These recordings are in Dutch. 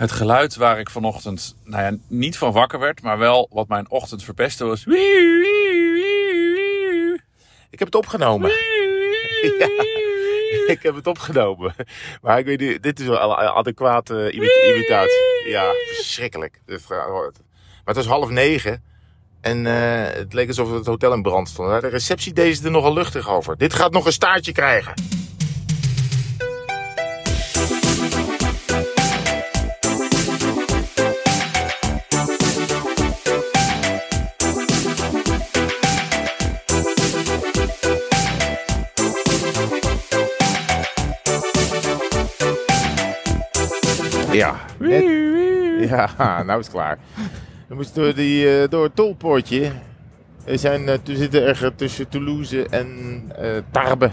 Het geluid waar ik vanochtend nou ja, niet van wakker werd, maar wel wat mijn ochtend verpestte was. Ik heb het opgenomen. Ja, ik heb het opgenomen. Maar ik weet niet, dit is wel een adequate imi- imitatie. Ja, verschrikkelijk. Gaat- Maar het was half negen. En eh, het leek alsof het hotel in brand stond. De receptie deed ze er nogal luchtig over. Dit gaat nog een staartje krijgen. Ja, nou is het klaar. We moesten door, die, eh, door het tolpoortje. We zijn, eh, we zitten ergens tussen Toulouse en eh Tarbes.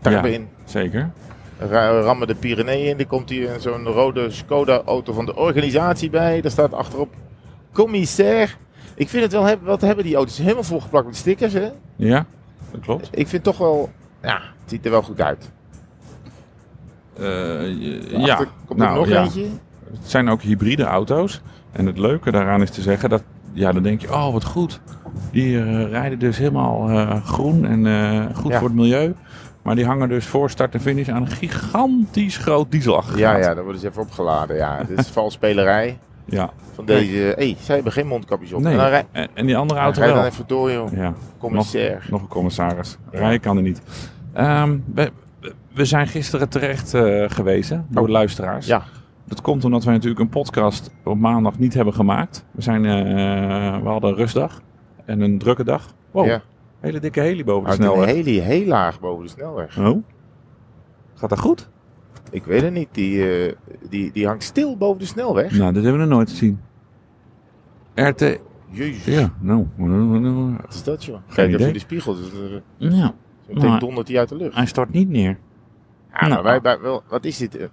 Tarbes Ja. in. Zeker. Ra- rammen de Pyreneeën in. Er komt hier zo'n rode Skoda-auto van de organisatie bij. Daar staat achterop commissaire. Ik vind het wel heb, wat hebben die auto's helemaal volgeplakt met stickers. Hè? Ja, dat klopt. Ik vind toch wel, ja, het ziet er wel goed uit. Eh, Daarachter ja, komt er nou nog ja. eentje. Het zijn ook hybride auto's. En het leuke daaraan is te zeggen dat, ja, dan denk je, oh wat goed. Die eh, rijden dus helemaal eh, groen en eh, goed Ja. voor het milieu. Maar die hangen dus voor start en finish aan een gigantisch groot dieselaggregaat. Ja, ja, daar worden ze even opgeladen. Ja, dit is valspelerij ja. van deze. Hé, hey, zij hebben geen mondkapjes op. Nee. En dan rij, En, en die andere auto dan wel. even door, joh. Ja, Commissaire. nog een commissaris. Rijden kan er niet. Ehm, we, we zijn gisteren terecht eh, gewezen door Oh. luisteraars. Ja. Dat komt omdat wij natuurlijk een podcast op maandag niet hebben gemaakt. We, zijn, eh, we hadden een rustdag en een drukke dag. Wow, Ja. hele dikke heli boven de Uit een snelweg. heli heel laag boven de snelweg. Oh, gaat dat goed? Ik weet het niet. Die, eh, die, die hangt stil boven de snelweg. Nou, dat hebben we nog nooit gezien. RT, Jezus. ja, nou. Wat is dat, joh? Geen Kijk idee. even in de spiegel. Dus, eh, Ja, meteen dondert hij uit de lucht. hij stort niet neer. Ja, maar Nou. wij, wij wel, wat is dit?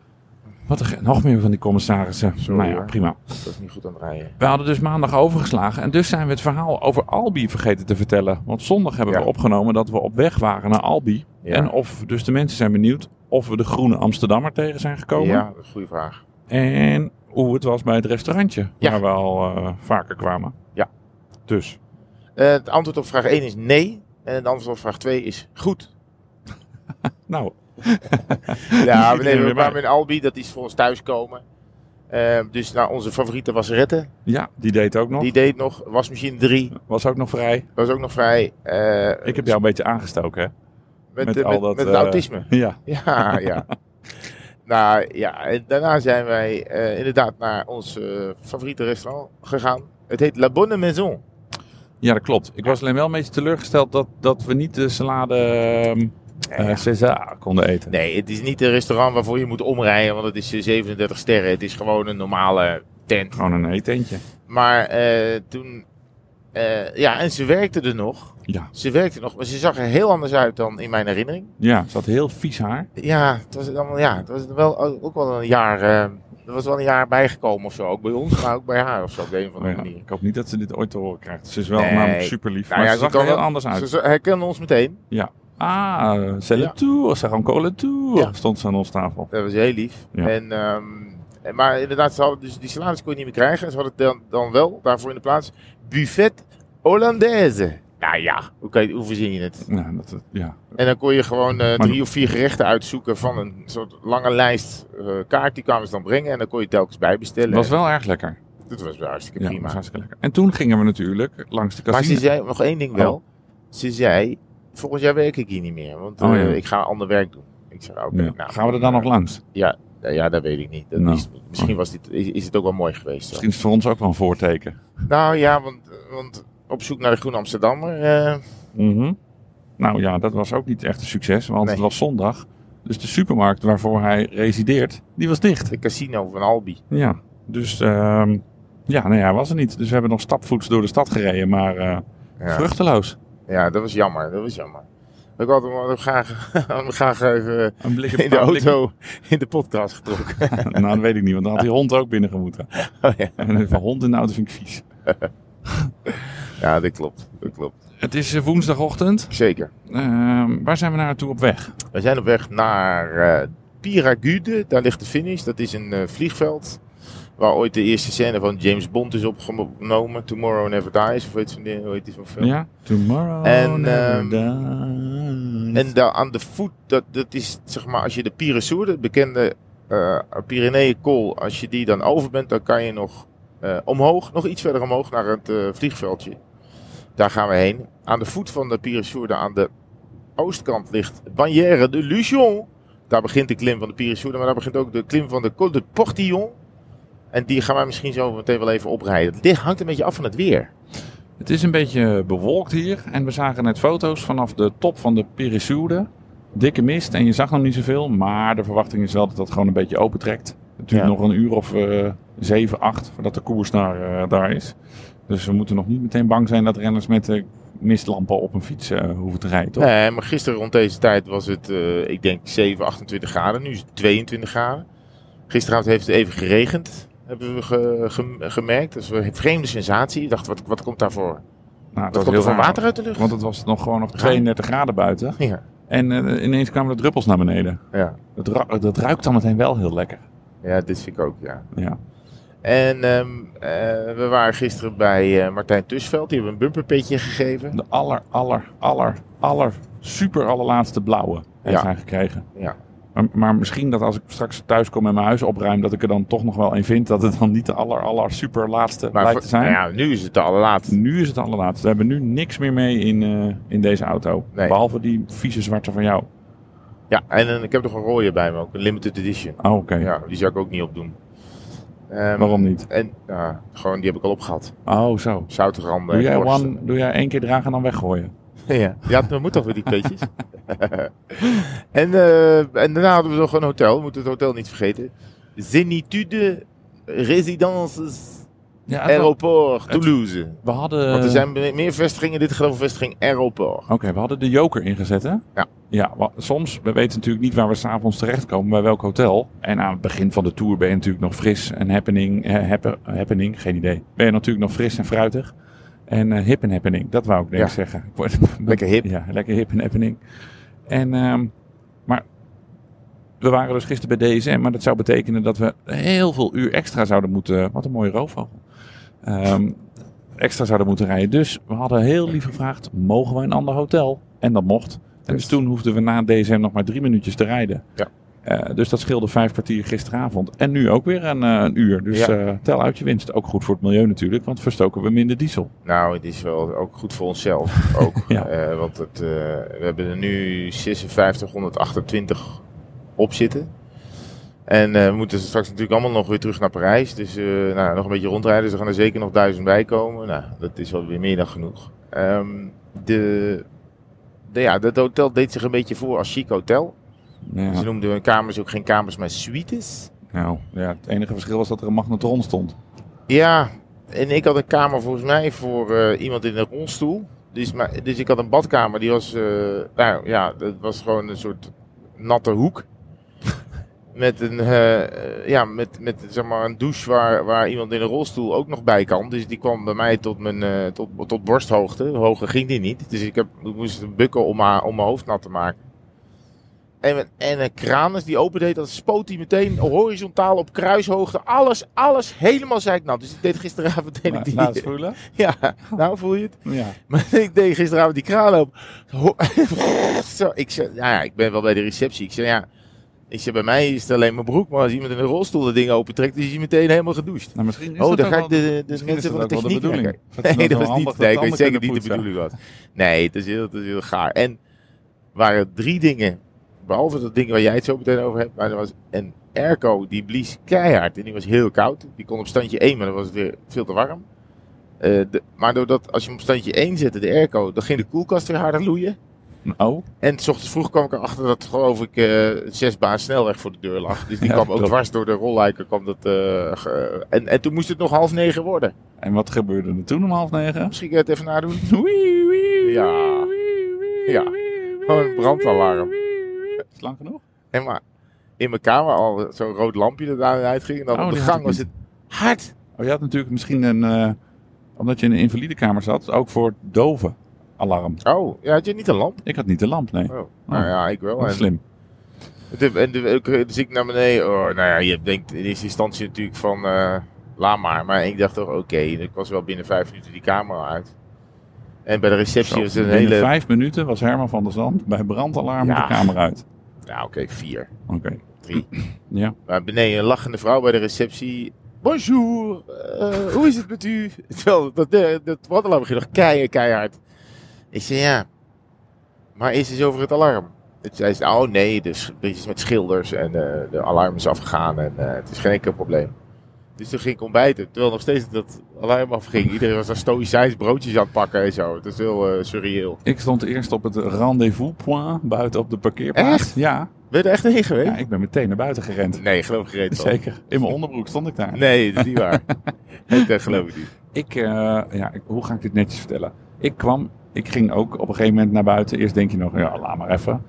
Wat ge- nog meer van die commissarissen. Sorry, nou ja, hoor. prima. Dat is niet goed aan het rijden. We hadden dus maandag overgeslagen en dus zijn we het verhaal over Albi vergeten te vertellen. Want zondag hebben Ja. we opgenomen dat we op weg waren naar Albi. Ja. En of dus de mensen zijn benieuwd of we de groene Amsterdammer tegen zijn gekomen. Ja, dat is een goede vraag. En hoe het was bij het restaurantje Ja. waar we al eh, vaker kwamen. Ja. Dus, Eh, het antwoord op vraag 1 is nee. En het antwoord op vraag 2 is goed. nou, Ja, we, nemen, kwamen in Albi. Dat is voor ons thuiskomen. Eh, dus nou, onze favoriete wasserette. ja, die deed ook nog. Die deed nog. Wasmachine 3. Was ook nog vrij. Was ook nog vrij. eh, Ik heb jou een beetje aangestoken, hè? met, met met, al met, dat, het eh, autisme. Ja. Ja, ja. nou ja, en daarna zijn wij eh, inderdaad naar ons favoriete restaurant gegaan. Het heet La Bonne Maison. ja, dat klopt. Ik was alleen wel een beetje teleurgesteld dat, dat we niet de salade ehm, eh, César konden eten. Nee, het is niet een restaurant waarvoor je moet omrijden, want het is eh, 37 sterren. Het is gewoon een normale tent. Gewoon een eetentje. Maar eh, toen, eh, ja, en ze werkte er nog. Ja. Ze werkte nog, maar ze zag er heel anders uit dan in mijn herinnering. Ja, ze had heel vies haar. Ja, het was allemaal, ja, het was wel ook wel een jaar, eh, er was wel een jaar bijgekomen of zo. Ook bij ons, maar ook bij haar of zo op de een of andere Ja, manier. ik hoop niet dat ze dit ooit te horen krijgt. Ze is wel Nee. namelijk super lief. Nou maar ja, ze zag er heel wel- anders uit. Ze, herkende ons meteen. Ah, c'est le Ja. tour, c'est encore le tour. Ja. Stond ze aan ons tafel. Dat was heel lief. Ja. En, ehm, en- maar inderdaad, ze hadden dus die salades kon je niet meer krijgen. Ze hadden dan, dan wel daarvoor in de plaats buffet Hollandaise. Nou ja, hoe, kan je, hoe verzin je het? Ja, dat, dat- ja. En dan kon je gewoon eh, Maar- drie of vier gerechten uitzoeken van een soort lange lijst eh, kaart. Die kwamen ze dan brengen en dan kon je telkens bijbestellen. was wel erg lekker. Dat was wel hartstikke Ja, prima. was hartstikke lekker. En toen gingen we natuurlijk langs de Maar casino. ze zei nog één ding wel. Oh. Ze zei, volgend jaar werk ik hier niet meer. Want Oh, eh, ja. ik ga ander werk doen. Ik zei, oké. Ja. nou, Gaan we er dan nog langs? Ja, nou ja, dat weet ik niet. Dat Nou. is, misschien was dit, is, is het ook wel mooi geweest. zo. Misschien is het voor ons ook wel een voorteken. Nou ja, want, want op zoek naar de Groene Amsterdammer. eh, Mhm. Nou ja, dat was ook niet echt een succes, want Nee. het was zondag. Dus de supermarkt waarvoor hij resideert, die was dicht. de casino van Albi. Ja, dus ehm, ja, nee, hij was er niet. Dus we hebben nog stapvoets door de stad gereden, maar eh, Ja. vruchteloos. Ja, dat was jammer. Dat was jammer. Ik had hem graag, graag even Een blik in de auto in de podcast getrokken. nou, dat weet ik niet, want dan had die hond ook binnen gemoeten. Oh, ja. En een hond in de auto vind ik vies. ja, dat klopt. Dat klopt. Het is eh, woensdagochtend. Zeker. Ehm, waar zijn we naartoe op weg? We zijn op weg naar eh Piragude. Daar ligt de finish. Dat is een eh, vliegveld. Waar ooit de eerste scène van James Bond is opgenomen. Tomorrow Never Dies. Of weet je, hoe heet die zo'n film? Ja, Tomorrow En, Never ehm, Dies. En daar aan de voet, dat, dat is zeg maar, als je de Pyreneeën, de bekende eh Pyreneeënkool, als je die dan over bent, dan kan je nog eh, omhoog, nog iets verder omhoog naar het eh, vliegveldje. Daar gaan we heen. Aan de voet van de Pyreneeën, aan de oostkant ligt Bannière de Luchon. Daar begint de klim van de Pyreneeën, maar daar begint ook de klim van de Col de Portillon. En die gaan wij misschien zo meteen wel even oprijden. Dit hangt een beetje af van het weer. Het is een beetje bewolkt hier. En we zagen net foto's vanaf de top van de Pyreneeën. Dikke mist en je zag nog niet zoveel. Maar de verwachting is wel dat dat gewoon een beetje opentrekt. Het duurt Ja. nog een uur of eh 7, 8 voordat de koers daar, eh, daar is. Dus we moeten nog niet meteen bang zijn dat renners met eh, mistlampen op een fiets hoeven te rijden, toch? Nee, maar gisteren rond deze tijd was het, ik denk 7, 28 graden. Nu is het 22 graden. Gisteravond heeft het even geregend, hebben we ge- ge- gemerkt. Dat is een vreemde sensatie. Ik dacht, wat, wat komt daar voor? Nou, dat was komt er raar, water uit de lucht? Want het was nog gewoon nog 32 graden buiten. Ja, En eh, ineens kwamen de druppels naar beneden. ja. Dat, dat ruikt dan meteen wel heel lekker. ja, dit vind ik ook, ja. Ja. En ehm, eh, we waren gisteren bij eh, Martijn Tusveld. Die hebben een bumperpetje gegeven. De aller, aller, aller, aller, super allerlaatste blauwe heeft Ja. hij gekregen. Ja. Maar, maar misschien dat als ik straks thuis kom en mijn huis opruim, dat ik er dan toch nog wel een vind dat het dan niet de aller, aller, super laatste blijkt te zijn. nou ja, nu is het de allerlaatste. Nu is het allerlaatste. We hebben nu niks meer mee in, eh, in deze auto. Nee. Behalve die vieze zwarte van jou. Ja, en eh, ik heb nog een rode bij me ook. Een limited edition. Oh, oké. Ja, die zou ik ook niet opdoen. Ehm, Waarom niet? En ja, gewoon, die heb ik al opgehad. Oh, zo. Zoutranden. Doe jij, one, doe jij één keer dragen en dan weggooien? Ja, ja dat moet toch weer die petjes. en, eh, en daarna hadden we nog een hotel. We moeten het hotel niet vergeten. Zenitude Residences Ja, Aéroport Toulouse. we hadden... Want er zijn me- meer vestigingen. Dit geloof ik vestiging Aéroport. Oké, we hadden de joker ingezet, hè? Ja. Ja, soms, we weten natuurlijk niet waar we s'avonds terechtkomen, bij welk hotel. En aan het begin van de tour ben je natuurlijk nog fris en happening, eh, happen- happening, geen idee. Ben je natuurlijk nog fris en fruitig. En eh, hip en happening, dat wou ik denk ik Ja. zeggen. Ik word- Lekker hip. Ja, lekker hip en happening. En, ehm, maar we waren dus gisteren bij DSM, maar dat zou betekenen dat we heel veel uur extra zouden moeten... Wat een mooie roofvogel. Ehm, extra zouden moeten rijden. Dus we hadden heel lief gevraagd, mogen we een ander hotel? En dat mocht. En dus toen hoefden we na DSM nog maar drie minuutjes te rijden. Ja. Eh, dus dat scheelde vijf kwartier gisteravond. En nu ook weer een, eh, een uur. Dus Ja. eh, tel uit je winst. Ook goed voor het milieu natuurlijk, want verstoken we minder diesel. Nou, het is wel ook goed voor onszelf. Ook. Ja. Want het, we hebben er nu 5628 op zitten. En we moeten straks natuurlijk allemaal nog weer terug naar Parijs. Dus nou, nog een beetje rondrijden. Dus er gaan er zeker nog duizend bij komen. Nou, dat is wel weer meer dan genoeg. Ehm, de, de, ja, dat hotel deed zich een beetje voor als chic hotel. Ja. Ze noemden hun kamers ook geen kamers, maar suites. Nou, ja, het enige verschil was dat er een magnetron stond. Ja, en ik had een kamer volgens mij voor eh, iemand in een rolstoel. Dus, maar, dus ik had een badkamer, die was, eh, nou ja, dat was gewoon een soort natte hoek. Met een, eh, ja, met, met zeg maar een douche waar, waar iemand in een rolstoel ook nog bij kan. Dus die kwam bij mij tot, mijn, tot, tot borsthoogte. Hoger ging die niet. Dus ik, heb, ik moest bukken om, haar, om mijn hoofd nat te maken. En, en een kraan, als die opendeed, dan spoot hij meteen horizontaal op kruishoogte. Alles, alles helemaal zeiknat. Dus ik deed gisteravond deed ik die. Eens voelen. Ja, nou voel je het? Ja. Maar ik deed gisteravond die kraan. Ho- Zo, ik zei, nou ja, ik ben wel bij de receptie. Ik zei, ja, ik zei, bij mij is het alleen mijn broek. Maar als iemand in een rolstoel dat ding opentrekt, is hij meteen helemaal gedoucht. Nou, misschien is Oh, dat dan ga ik de, de mensen dat van de de techniek bedoeling. Dat Nee, dat was niet. Nee, ik de weet zeker niet de bedoeling was. Nee, het is heel, het is heel gaar. En waren drie dingen, behalve dat ding waar jij het zo meteen over hebt, maar er was een airco die blies keihard en die was heel koud. Die kon op standje 1, maar dan was het weer veel te warm. Eh, de, maar doordat als je hem op standje 1 zette, de airco, dan ging de koelkast weer harder loeien. Oh, En s ochtends vroeg kwam ik erachter dat geloof ik eh zes baan snelweg voor de deur lag. Dus die Ja, kwam ook klopt. dwars door de rolluiken. Kwam dat, eh, en, en toen moest het nog half negen worden. en wat gebeurde er toen om half negen? Misschien kan je het even nadoen. Wee, wee, Ja. wee, Ja. Gewoon een brandalarm. Lang genoeg? En maar in mijn kamer al zo'n rood lampje dat aan en uit ging. En dan Oh, op de gang was het hard. Oh, je had natuurlijk misschien een, eh, omdat je in een invalidekamer zat, ook voor doven alarm. Oh, ja, had je niet een lamp? Ik had niet de lamp, nee. Oh. Nou ja, ik wel. En, slim. De- En de, ook, dus ik naar beneden. Oh, nou ja, je denkt in eerste instantie natuurlijk van. eh laat maar. Maar ik dacht toch, oké. Ik was wel binnen vijf minuten die camera uit. En bij de receptie Zo, was een binnen hele. vijf minuten was Herman van der Zand bij brandalarm Ja. de kamer uit. Nou, oké, vier, Oké, drie. ja. Maar beneden een lachende vrouw bij de receptie. Bonjour, eh, hoe is het met u? Terwijl dat, dat, dat brandalarm begint nog keihard, keihard. Ik zei ja, maar is het over het alarm? Het zei ze, oh nee, dus beetje met schilders en eh, de alarm is afgegaan en eh, het is geen enkel probleem. Dus toen ging ik ontbijten, terwijl nog steeds dat alarm afging. Iedereen was daar stoïcijns broodjes aan het pakken en zo. Het is heel surreëel. Ik stond eerst op het rendezvous point buiten op de parkeerplaats. Echt? Ja, Ben je er echt heen geweest? ja, ik ben meteen naar buiten gerend. Nee, geloof ik gereden. van. Zeker. In mijn onderbroek stond ik daar. Nee, dat is niet waar. dat geloof ik niet. Ik, eh, ja, ik- hoe ga ik dit netjes vertellen? Ik kwam, ik ging ook op een gegeven moment naar buiten. Eerst denk je nog, ja, laat maar even.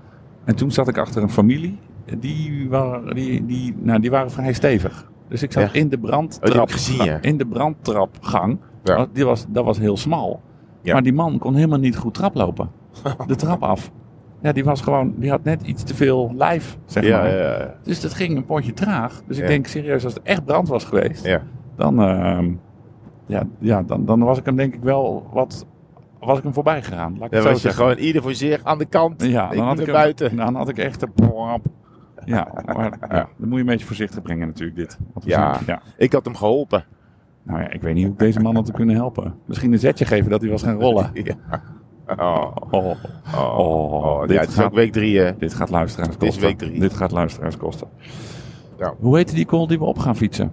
En toen zat ik achter een familie. Die waren, die, die, nou, die waren vrij stevig. Dus ik zat Ja. in de Oh, brandtrap, gezien, ja. in de brandtrapgang. Ja. Die was, dat was heel smal. Maar die man kon helemaal niet goed traplopen. De trap af. Ja, die was gewoon, die had net iets te veel lijf, zeg maar. ja, ja. Dus dat ging een potje traag. Dus ik denk serieus, als het echt brand was geweest, dan, ehm, ja, ja, dan, dan was ik hem denk ik wel wat, was ik hem voorbij gegaan. Laat ik zo was je gewoon ieder voor zich aan de kant. ja, ik dan had ik hem- buiten. Dan had ik echt een Ja, maar ja, dan moet je een beetje voorzichtig brengen natuurlijk dit. Ja. ja. Ik had hem geholpen. Nou ja, ik weet niet hoe ik deze man had te kunnen helpen. Misschien een zetje geven dat hij was gaan rollen. Ja. Oh, Oh, oh, Oh, oh. dit ja, het is gaat- ook week drie. hè. dit gaat luisteraars Het is kosten. week drie. Dit gaat luisteraars kosten. Ja. Hoe heette die call die we op gaan fietsen?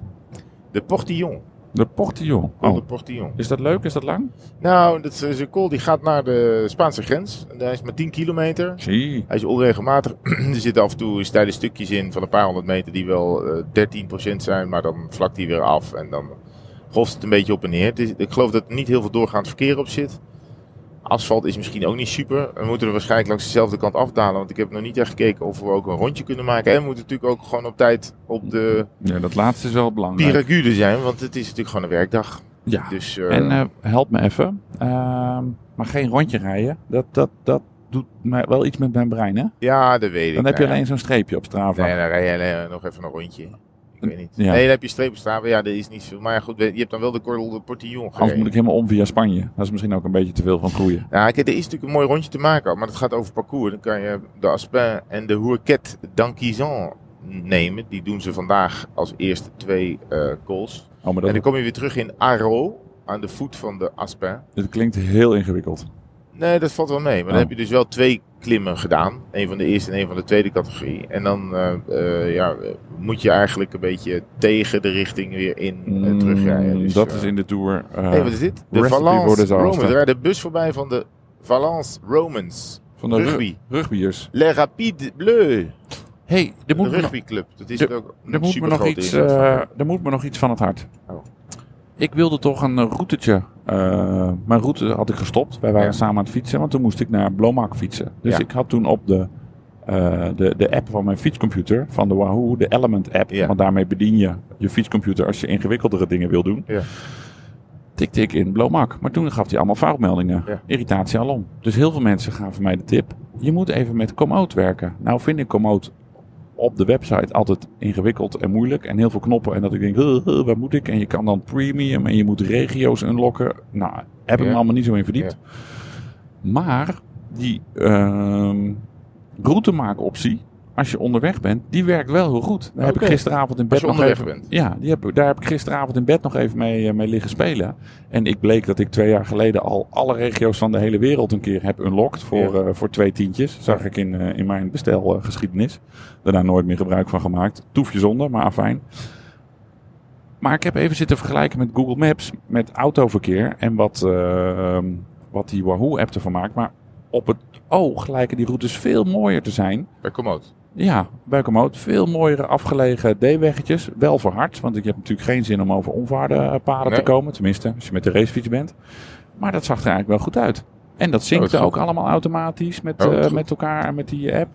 De Portillon. De Portillon. Oh, de Portillon. is dat leuk? Is dat lang? Nou, dat is een call die gaat naar de Spaanse grens. En Hij is maar 10 kilometer. Zie. Hij is onregelmatig. er zitten af en toe steile stukjes in van een paar honderd meter die wel eh 13% zijn. Maar dan vlakt hij weer af en dan golft het een beetje op en neer. Is, ik geloof dat er niet heel veel doorgaand verkeer op zit. Asfalt is misschien ook niet super. We moeten er waarschijnlijk langs dezelfde kant afdalen. Want ik heb nog niet echt gekeken of we ook een rondje kunnen maken. En we moeten natuurlijk ook gewoon op tijd op de Ja, dat laatste is wel belangrijk. Piragude zijn. Want het is natuurlijk gewoon een werkdag. Ja. Dus eh, En eh, help me even. Ehm, maar geen rondje rijden. Dat, dat, dat doet mij wel iets met mijn brein, hè? ja, dat weet ik. Dan heb je alleen zo'n streepje op Strava. Nee, dan rij je nog even een rondje. Ik weet niet. Ja. Nee, dan heb je streep op Strava. Ja, dat is niet veel. Maar ja, goed, je hebt dan wel de Cordel de Portillon Anders gereden. moet ik helemaal om via Spanje. Dat is misschien ook een beetje te veel van het groeien. Ja, kijk, er is natuurlijk een mooi rondje te maken. Maar het gaat over parcours. Dan kan je de Aspin en de Hourquette d'Anquizan nemen. Die doen ze vandaag als eerste twee eh calls. Oh, maar En dat, dan kom je weer terug in Aro. Aan de voet van de Aspin. dit klinkt heel ingewikkeld. Nee, dat valt wel mee. Maar dan Oh. heb je dus wel twee klimmen gedaan. Een van de eerste en een van de tweede categorie. En dan eh, eh, ja, moet je eigenlijk een beetje tegen de richting weer in eh, terugrijden. Mm, Dus, dat is in de Tour. eh, Hey, wat is dit? De Valence. Romans. Er rijdt de bus voorbij van de Valence Romans. van de rugby. rugby. rugbyers. Le Rapide Bleu. hey, er De moet, me nog, rugbyclub. Dat is Er- ook er, een moet me nog iets, er moet me nog iets van het hart. Oh. Ik wilde toch een routetje. Eh, mijn route had ik gestopt. Wij waren Ja. samen aan het fietsen, want toen moest ik naar Blomak fietsen. Dus Ja. ik had toen op de, eh, de, de app van mijn fietscomputer, van de Wahoo, de Element app. Ja. Want daarmee bedien je je fietscomputer als je ingewikkeldere dingen wil doen. Tikte ik in Blomak. Maar toen gaf hij allemaal foutmeldingen. Irritatie alom. Dus heel veel mensen gaven mij de tip. Je moet even met Komoot werken. Nou vind ik Komoot op de website altijd ingewikkeld en moeilijk. En heel veel knoppen. En dat ik denk, "Huh, huh, wat moet ik? En je kan dan premium en je moet regio's unlocken. Nou, heb ik me allemaal niet zo in verdiept. Maar die ehm routemaakoptie, als je onderweg bent, die werkt wel heel goed. Daar heb ik gisteravond in bed Als je nog onderweg even, bent. Ja, die heb, daar heb ik gisteravond in bed nog even mee, eh, mee liggen spelen. En ik bleek dat ik twee jaar geleden al alle regio's van de hele wereld een keer heb unlocked voor, Ja. eh, voor twee tientjes. Zag ik in, eh, in mijn bestelgeschiedenis. Daarna nooit meer gebruik van gemaakt. Toefje zonder, maar afijn. Maar ik heb even zitten vergelijken met Google Maps, met autoverkeer en wat, eh, wat die Wahoo-app ervan maakt. Maar op het oog lijken die routes veel mooier te zijn. Bij Komoot. Ja, bij Komoot veel mooiere afgelegen D-weggetjes. Wel verhard, want ik heb natuurlijk geen zin om over onvaardenpaden Nee. te komen. Tenminste, als je met de racefiets bent. Maar dat zag er eigenlijk wel goed uit. En dat zinkte Oh, ook allemaal automatisch met, Oh, eh, met elkaar en met die app.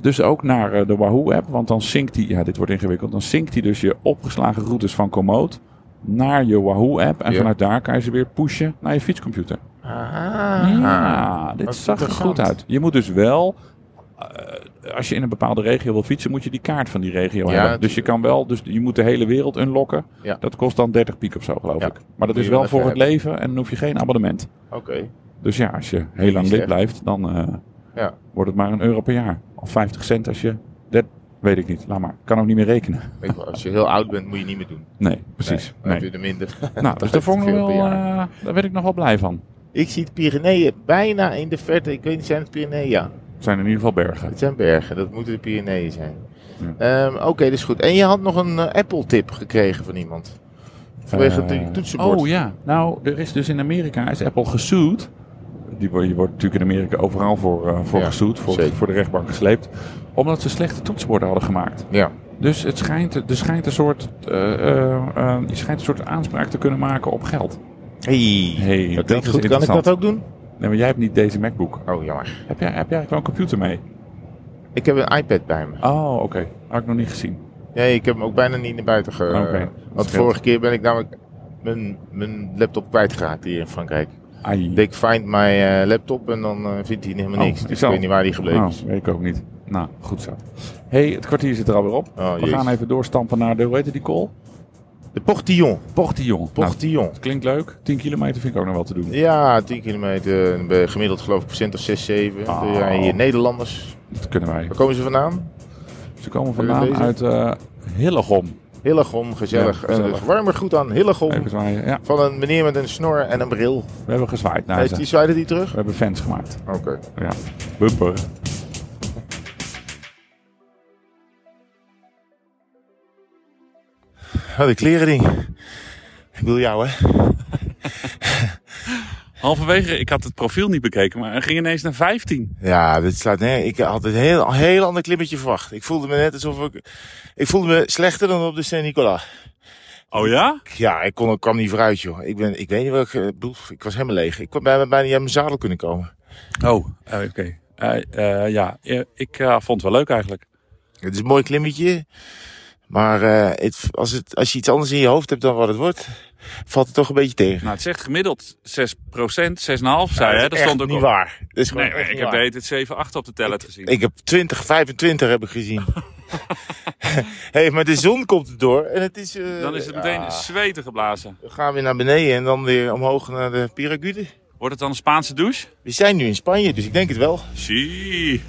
Dus ook naar eh, de Wahoo-app, want dan zinkt die, ja dit wordt ingewikkeld, dan zinkt die dus je opgeslagen routes van Komoot naar je Wahoo-app. En Ja. vanuit daar kan je ze weer pushen naar je fietscomputer. Ah. Ja, dit zag er goed uit. Je moet dus wel eh, als je in een bepaalde regio wil fietsen, moet je die kaart van die regio Ja, hebben. Dus je kan wel, dus je moet de hele wereld unlocken. Ja. Dat kost dan 30 piek of zo, geloof ik. Maar dat is wel voor het leven en dan hoef je geen abonnement. Oké. Dus ja, als je heel lang lid blijft, dan eh, Ja. wordt het maar een euro per jaar. Of 50 cent als je, dat weet ik niet. Laat maar, kan ook niet meer rekenen. Weet wel, Als je heel oud bent, moet je niet meer doen. Nee, precies. Nee, dan Nee. er minder. Nou, dus daar vond wel, eh, daar werd ik nog wel blij van. Ik zie de Pyreneeën bijna in de verte. Ik weet niet, zijn het Pyreneeën? Zijn in ieder geval bergen. het zijn bergen. Dat moeten de Pyreneeën zijn. Ehm, Oké, dat is goed. En je had nog een eh, Apple-tip gekregen van iemand. Vanwege Eh, het toetsenbord. Oh ja, nou, er is dus in Amerika is Apple gesued. Die wordt, natuurlijk in Amerika overal voor, eh voor Ja, gesued, voor, voor de rechtbank gesleept. Omdat ze slechte toetsenborden hadden gemaakt. Ja. Dus het schijnt, er schijnt een soort, je schijnt een soort aanspraak te kunnen maken op geld. Hey, Hey, dat dat klinkt is goed. Kan ik dat ook doen? Nee, maar jij hebt niet deze MacBook. Oh, jammer. Heb jij, heb jij eigenlijk wel een computer mee? Ik heb een iPad bij me. Oh, oké. Had ik nog niet gezien. Nee, ik heb hem ook bijna niet naar buiten ge... Oké, dat Want vorige keer ben ik namelijk mijn, mijn laptop kwijtgeraakt hier in Frankrijk. Ai. Ik find my eh, laptop en dan eh, vindt hij helemaal Oh, niks. ik Dus ik weet niet waar die gebleven Oh, is. weet ik ook niet. Nou, goed zo. hey, het kwartier zit er alweer op. Oh, We jezus. gaan even doorstampen naar de, hoe heet die call? De Portillon. Portillon. Nou, Portillon. klinkt leuk. 10 kilometer vind ik ook nog wel te doen. Ja, 10 kilometer. eh, Gemiddeld geloof ik procent of 6, 7. Oh. Ja, hier Nederlanders. Dat kunnen wij. Waar komen ze vandaan? Ze komen vandaan uit eh Hillegom. Hillegom, gezellig. Ja, gezellig. Een warme groet aan Hillegom. Even zwaaien. Ja, Van een meneer met een snor en een bril. we hebben gezwaaid naar Heeft ze. die zwaaide die terug? We hebben fans gemaakt. Oké. Ja. Bumper. Oh, de klerending. Ik wil jou, hè? Halverwege, ik had het profiel niet bekeken, maar hij ging ineens naar 15. Ja, dit slaat nee. Ik had een heel, heel ander klimmetje verwacht. Ik voelde me net alsof ik... Ik voelde me slechter dan op de Saint-Nicolas. Oh ja? Ja, ik kon, ik kwam niet vooruit, joh. Ik, ben, ik weet niet wat ik eh, bedoel. Ik was helemaal leeg. Ik kwam bijna, bijna niet mijn zadel kunnen komen. Oh, eh, oké. Eh, ja, ik vond het wel leuk eigenlijk. Het is een mooi klimmetje. Maar eh, het, als, het, als je iets anders in je hoofd hebt dan wat het wordt, valt het toch een beetje tegen. Nou, het zegt gemiddeld 6% 6,5 zei hè? Dat stond ook niet op. waar. Dat is Nee, echt ik heb de tijd 7, 8 op de teller gezien. Ik heb 20, 25 heb ik gezien. hey, maar de zon komt erdoor en het is... eh, Dan is het meteen ja. zweten geblazen. We gaan weer naar beneden en dan weer omhoog naar de Piragude. Wordt het dan een Spaanse douche? We zijn nu in Spanje, dus ik denk het wel. Zie.